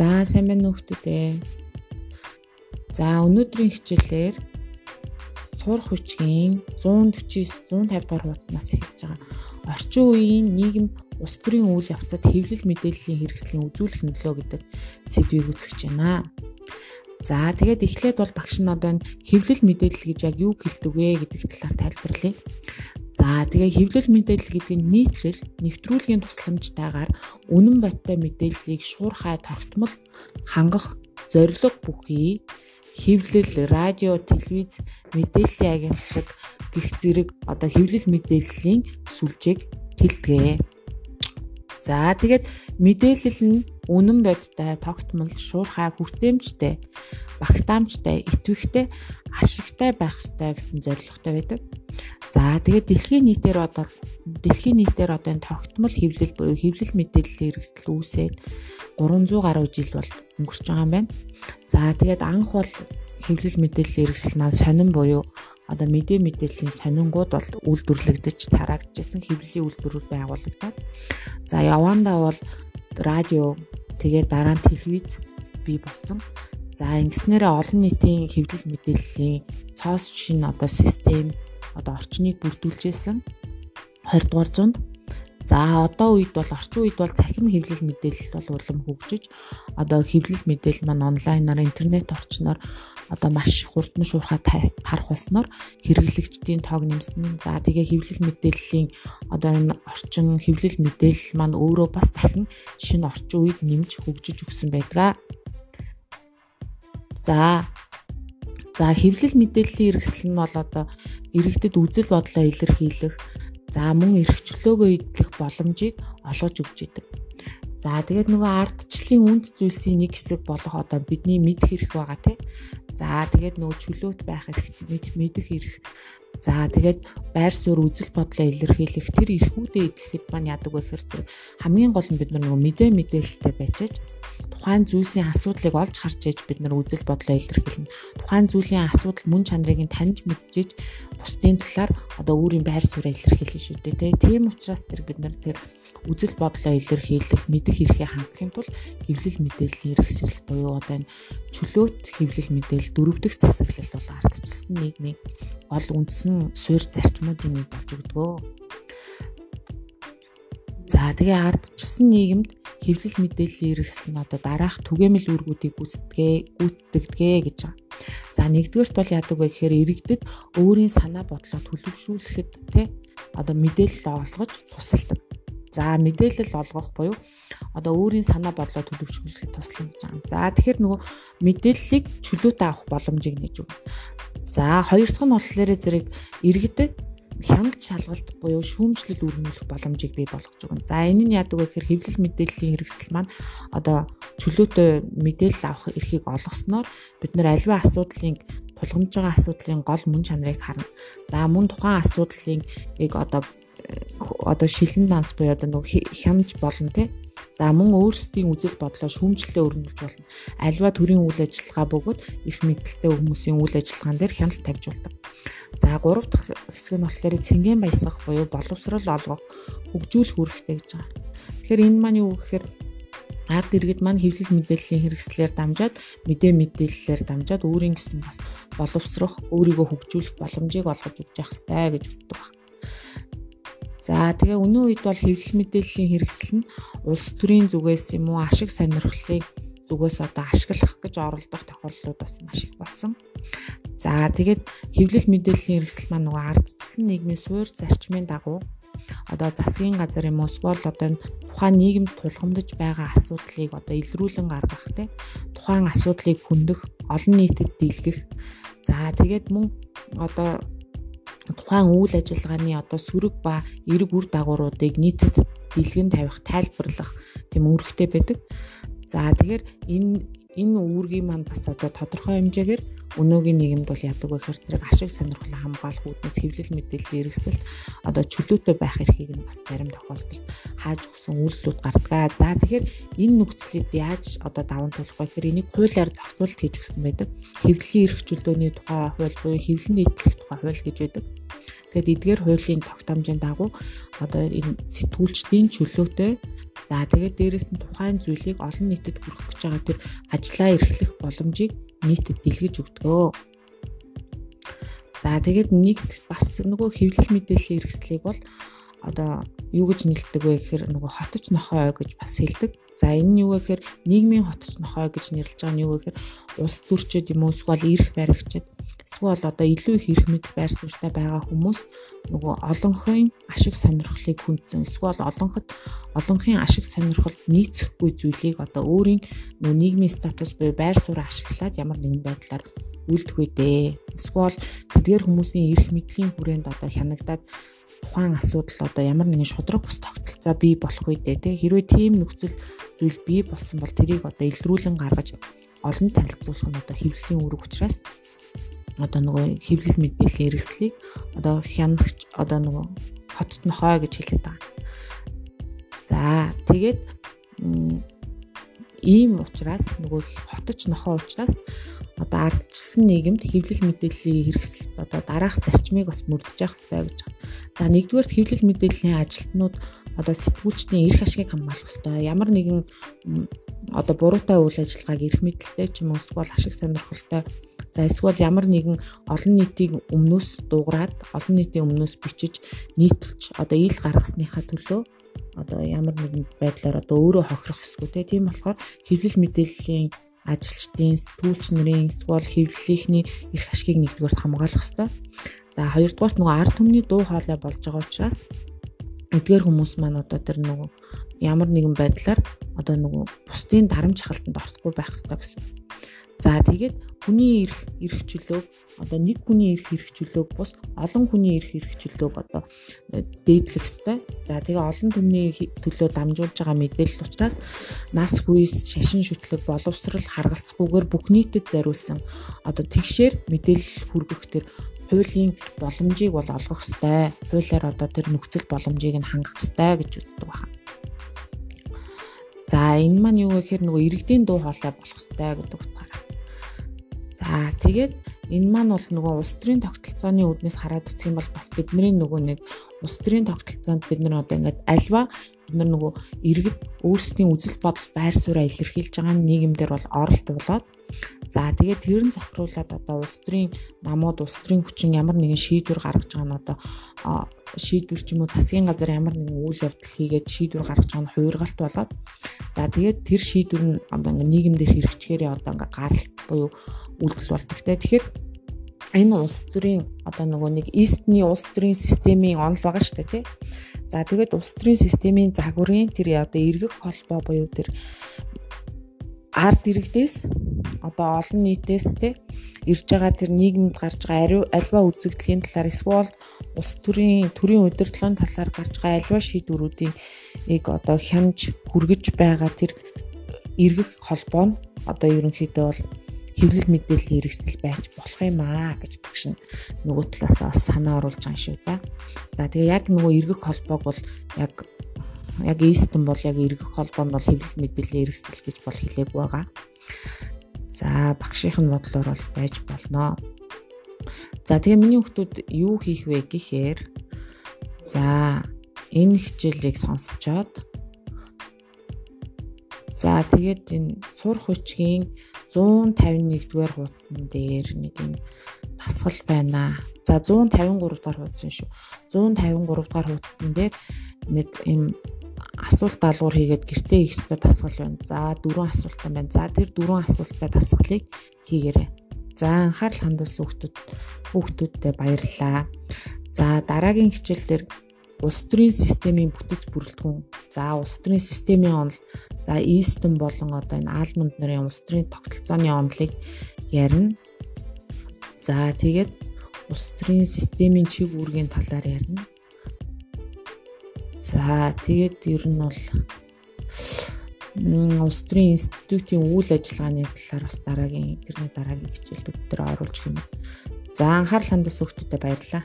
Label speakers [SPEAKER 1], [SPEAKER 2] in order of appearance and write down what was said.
[SPEAKER 1] За сайн байна уу хүмүүстээ. За өнөөдрийн хичээлээр сурах хүчгийн 149 150 дугаар хуудаснаас эхэлж байгаа. Орчин үеийн нийгэм улс төрийн үйл явцад хэвлэл мэдээллийн хэрэгслийн үзүүлэх нөлөө гэдэг сэдвийг үзэж байна. За тэгээд эхлээд бол багш нь одоо хэвлэл мэдээлэл гэж яг юу хэлдэг вэ гэдэг талаар тайлбарлая. За тэгээ хэвлэл мэдээлэл гэдэг нь нийтлэл нэвтрүүлгийн тусламжтайгаар үнэн бодтой мэдээллийг шуурхай тогтмол хангах зорилго бүхий хэвлэл, радио, телевиз, мэдээллийн агентлаг гих зэрэг одоо хэвлэл мэдээллийн сүлжээг тэлдэгэ. За тэгээд мэдээлэл нь үнэн бодтой, тогтмол, шуурхай, хүртээмжтэй, багтаамжтай, итвэхтэй, ашигтай байх ёстой гэсэн зорилготой байдаг. За тэгээд дэлхийн нийтээр одоо дэлхийн нийтээр одоо энэ тогтмол хэвлэл буюу хэвлэл мэдээллийн хэрэгсэл үүсээд 300 гаруй жил бол өнгөрч байгаа юм байна. За тэгээд анх бол хэвлэл мэдээллийн хэрэгсэл маань сонин буюу одоо мэдээ мэдээллийн сонингууд бол үйлдвэрлэгдэж тараагдчихсан хэвлэлийн үйлдвэрүүд байгуулагдаад за явандаа бол радио тэгээд дараа нь телевиз бий болсон. За ингэснээрээ олон нийтийн хэвлэл мэдээллийн цоос шин одоо систем одоо орчныг бүрдүүлжсэн 20 дугаар зуунд За одоо үед бол орчин үед бол цахим хэвлэл мэдээлэл бол улам хөгжиж одоо хэвлэл мэдээлэл маань онлайнаар интернет орчноор одоо маш хурдан шуурхай тарах болсноор хэрэглэгчдийн тоог нэмсэн. За тэгээ хэвлэл мэдээллийн одоо энэ орчин хэвлэл мэдээлэл маань өөрөө бас дахин шинэ орчин үед нэмж хөгжиж өгсөн байдаг. За За хэвлэл мэдээллийн хэрэгсэл нь бол одоо иргэдэд үзэл бодлоо илэрхийлэх, за мөн эрхчлөөгөө идэх боломжийг олгож өгч идэг. За тэгээд нөгөө ардчлалын үнд зүйлсийн нэг хэсэг болох одоо бидний мэдэх хэрэг байгаа тий. За тэгээд нөгөө чөлөөт байх эрх мэдэх эрх. За тэгээд байр суурь үзэл бодлоо илэрхийлэх тэр эрхүүдээ эдлэхэд маань яадаг вэ гэхээр хамгийн гол нь бид нар нөгөө мэдээ мэдээлэлтэй байчаач тухайн зүйлсийн асуудлыг олж харж ээж бид нар үзэл бодлоо илэрхийлнэ. Тухайн зүйлийн асуудал мөн чанарыг нь таньж мэдчихэж бусдын талаар одоо өөрийн байр сууриа илэрхийлнэ шүү дээ. Тийм учраас тэр бид нар тэр үзэл бодлоо илэрхийлэх, мэдэх эрхээ хангахын тулд хэвлэл мэдээллийн хэрэгсэл буюу одоо энэ чөлөөт хэвлэл мэдээлэл дөрөвдөг засаглал бол ардчилсан нийгмийн гол үндсэн суурь зарчмуудын нэг болж өгдөгөө. За тэгээ ардчилсан нийгэмд хэвлэл мэдээллийн хэрэгсэл нь одоо дараах түгээмэл үүргүүдийг гүйцэтгэе гүйцэтгэдэг гэж байгаа. За нэгдүгээрт бол яадаг вэ гэхээр иргэдэд өөрийн санаа бодлоо төлөвшүүлэхэд те одоо мэдээлэл олгож тусалдаг. За мэдээлэл олгох буюу одоо өөрийн санаа бодлоо төлөвшүүлэхэд туслана гэж байгаа. За тэгэхээр нөгөө мэдээллийг чөлөөтэй авах боломжийг нээж өгнө. За хоёр дахь нь болохоор зэрэг иргэдэд хяналт шалгалт буюу шүүмжлэл өрнүүлэх боломжийг бий болгож байгаа. За энэ нь яадаг вэ гэхээр хэвлэл мэдээллийн хэрэгсэл маань одоо чөлөөтэй мэдээлэл авах эрхийг олгосноор бид нар аливаа асуудлын тулгамж байгаа асуудлын гол мөн чанарыг харна. За мөн тухайн асуудлын яг одоо одоо шилэн данс буюу одоо нэг хямж болно те За мөн өөрсдийн үзэл бодлоо шүүмжлэлээ өрнүүлж болно. Альва төрийн үйл ажиллагаа бөгөөд их мэдлэлтэй хүмүүсийн үйл ажиллагаан дээр хяналт тавьж болдог. За гурав дахь хэсэг нь болохоор цэнгийн баясгах буюу боловсрол олгох, хөгжүүлэх үүрэгтэй гэж байгаа. Тэгэхээр энэ маань юу гэхээр ард иргэд маань хэвлэл мэдээллийн хэрэгслээр дамжаад мэдээ мэдээллээр дамжаад өөрийн гэсэн бас боловсрох, өөрийгөө хөгжүүлэх боломжийг олгож өгч явах хэрэгтэй гэж үздэг байна. За тэгээ өнөө үед бол хэвлэл мэдээллийн хэрэгсэл нь улс төрийн зүгээс юм уу ашиг сонирхлыг зүгээс одоо ашиглах гэж оролдох тохиолдлууд бас маш их болсон. За тэгээд хэвлэл мэдээллийн хэрэгсэл маань нөгөө ардчилсан нийгмийн суурь зарчмын дагуу одоо засгийн газар юм уу эсвэл одоо тухайн нийгэмд тулгамдж байгаа асуудлыг одоо илрүүлэн гаргах те тухайн асуудлыг хөндөх олон нийтэд дийлгэх за тэгээд мөн одоо тухайн үйл ажиллагааны одоо сөрөг ба эрг үр дагавруудыг нийтэд дэлгэн тавих, тайлбарлах тийм үүрэгтэй байдаг. За тэгэхээр энэ энэ үүргийн маань бас одоо тодорхой хэмжээгээр өнөөгийн нийгэмд бол яадаг вэ гэхээр зэрэг ашиг сонирхол хамгаалах үүднээс хэвлэл мэдээллийн хэрэгсэлд одоо чөлөөтэй байх эрхийг нь бас зарим тохиолдолд хааж өгсөн үйлдэлүүд гардаг. За тэгэхээр энэ нөхцөлд яаж одоо даван туулах вэ гэхээр энийг хуулиар зохицуулт хийж өгсөн байдаг. Хэвлэлийн эрх чөлөөний тухай хууль буюу хэвлэл нийтлэх тухай хууль гэж байдаг. Тэгэд эдгээр хуулийн тогтоомжийн дагуу одоо энэ сэтгүүлчдийн чөлөөтэй За тэгээд дээрэс нь тухайн зүйлийг олон нийтэд хүргэх гэж байгаа тэр ажлаа эрхлэх боломжийг нийтэд дэлгэж өгдөгөө. За тэгээд нэгт бас нөгөө хэвлэл мэдээллийн хэрэгслийг бол одоо юу гэж нэлдэг вэ гэхээр нөгөө хотч нохой гэж бас хэлдэг. За энэ нь юу вэ гэхээр нийгмийн хотч нохой гэж нэрлэж байгаа нь юу вэ гэхээр улс төрчид юм уу эсвэл эрх баригчид. Эсвэл одоо илүү их эрх мэдэл байр суурьтай байгаа хүмүүс нөгөө олонхын ашиг сонирхлыг хүндсэн. Эсвэл олонхот олонхын ашиг сонирхолд нийцэхгүй зүйлийг одоо өөрийн нөгөө нийгмийн статус буюу байр сууриа ашиглаад ямар нэгэн байдлаар үлдэх үедээ эсвэл тэдгээр хүмүүсийн эрх мэдлийн хүрээнд одоо хянагдаад тухайн асуудал одоо ямар нэгэн шудраг бус тогтолцоо бий болох үедээ те хэрвээ тийм нөхцөл зүйл бий болсон бол тэрийг одоо илрүүлэн гаргаж олон танилцуулах нь одоо хэвлэлийн үүрэг учраас одоо нөгөө хэвлэл мэдээллийн хэрэгслийг одоо хянагч одоо нөгөө хотт нохой гэж хэлээд байгаа. За тэгээд ийм учраас нөгөө хотч нохой учраас одоо ардчилсан нийгэмд хэвлэл мэдээллийн хэрэгсэлд одоо дараах зарчмыг бас мөрдөж явах хэрэгтэй гэж байна. За нэгдүгээр хэвлэл мэдээллийн ажилтнууд одоо сэтгүүлчдийн эрх ашгийг хамгаалах хэрэгтэй. Ямар нэгэн одоо буруутай үйл ажиллагааг эрх мэдэлтэй ч юм уу эсвэл ашиг сонирхолтой За эсвэл ямар нэгэн олон нийтийн өмнөөс дуурайд олон нийтийн өмнөөс бичиж нийтэлж одоо ил гаргасныхаа төлөө одоо ямар нэгэн байдлаар одоо өөрөө хохирох эсгүй тийм болохоор хэвлэл мэдээллийн ажилчдын сэтгүүлч нарын эсвэл хэвлэлийнхний эрх ашгийг нэгдүгээр хамгаалах хэрэгтэй. За хоёрдугаарт нөгөө ард түмний дуу хоолой болж байгаа учраас эдгээр хүмүүс маань одоо тэр нөгөө ямар нэгэн байдлаар одоо нөгөө бусдын дарамт халтанд орохгүй байх хэрэгтэй гэсэн. За тэгээд хүний эрх эрхчлөөг одоо нэг хүний эрх эрхчлөөг бус олон хүний эрх эрхчлөөг одоо э, дээдлэх ёстой. За тэгээ олон түмний төлөө дамжуулж байгаа мэдээлэл учраас нас хүйс шашин шүтлэг боловсрал харгалцахгүйгээр бүх нийтэд зориулсан одоо тэгшээр мэдээлэл хүргэх тэр хуулийн боломжийг бол олгох ёстой. Хуулиар одоо тэр нөхцөл боломжийг нь хангах ёстой гэж үздэг байна. За энэ маань юу гэхээр нөгөө иргэдийн дуу хоолой болох ёстой гэдэг утгаараа За тэгээд энэ маань бол нөгөө улс төрийн тогтолцооны үүднээс хараад үзэх юм бол бас бидний нөгөө нэг улс төрийн тогтолцоонд бид нар одоо ингээд альва бид нар нөгөө иргэд өөрсдийн үзэл бодол байр сууриа илэрхийлж байгаа нийгэмдэр бол оролт болоод за тэгээд тэр нь зохируулаад одоо улс төрийн намууд улс төрийн хүчин ямар нэгэн шийдвэр гаргаж байгаа нь одоо шийдвэр ч юм уу засгийн газар ямар нэгэн үйл явдал хийгээд шийдвэр гаргаж байгаа нь хуургалт болоод за тэгээд тэр шийдвэр нь одоо ингээд нийгэмдэр хэрэгжихээрээ одоо ингээд гаралт буюу үйлдэл болдог те. Тэгэхээр энэ улс төрийн одоо нөгөө нэг эстний улс төрийн системийн онол байгаа шүү дээ тий. За тэгээд улс төрийн системийн загварын тэр одоо эргэх холбоо буюу тэр ард иргэдээс одоо олон нийтээс тий ирж байгаа тэр нийгэмд гарч байгаа альва үзэгдлийн талаар эсвэл улс төрийн төрийн удирдлагын талаар гарч байгаа альва шийдвэрүүдийн яг одоо хямж хүргэж байгаа тэр эргэх холбоо нь одоо ерөнхийдөө бол хэвлэл мэдээллийн хэрэгсэл байж болох юм аа гэж багш нь нөгөө талаас бас санаа оруулж байгаа шүү. За. За тэгээ яг нөгөө эргэх холбоог бол яг яг эстэн бол яг эргэх холбоо нь бол хэвлэл мэдээллийн хэрэгсэл гэж бол хэлээг байгаа. За багшийн бодлоор бол байж болно. За тэгээ миний хүмүүс юу хийх вэ гэхээр за энэ хичээлийг сонсчоод За тэгээд энэ сурах хүчгийн 151-р хуудсан дээр нэг юм тасгал байна. За 153 дахь хуудсан шүү. 153 дахь хуудсан дээр нэг юм асуулт даалгавар хийгээд гэртээ хийх ёстой тасгал байна. За дөрвөн асуултан байна. За тэр дөрвөн асуултаа тасгалыг хийгээрэй. За анхаарал хандуулсан хүүхдүүд хүүхдүүдтэй баярлалаа. За дараагийн хичээл дээр улс төрийн системийн бүтэц бүрэлдэхүүн за улс төрийн системийн онол за Eastern болон одоо энэ Almond нарын улс төрийн тогтолцооны онолыг ярина. За тэгээд улс төрийн системийн чиг үүргийн талаар ярина. За тэгээд ер нь бол улс төрийн институтийн үйл ажиллагааны талаар бас дараагийн тэрний дараагийн хичээлүүд дээр оруулж гинэ. За анхаарал хандсан хүмүүстээ баярлалаа.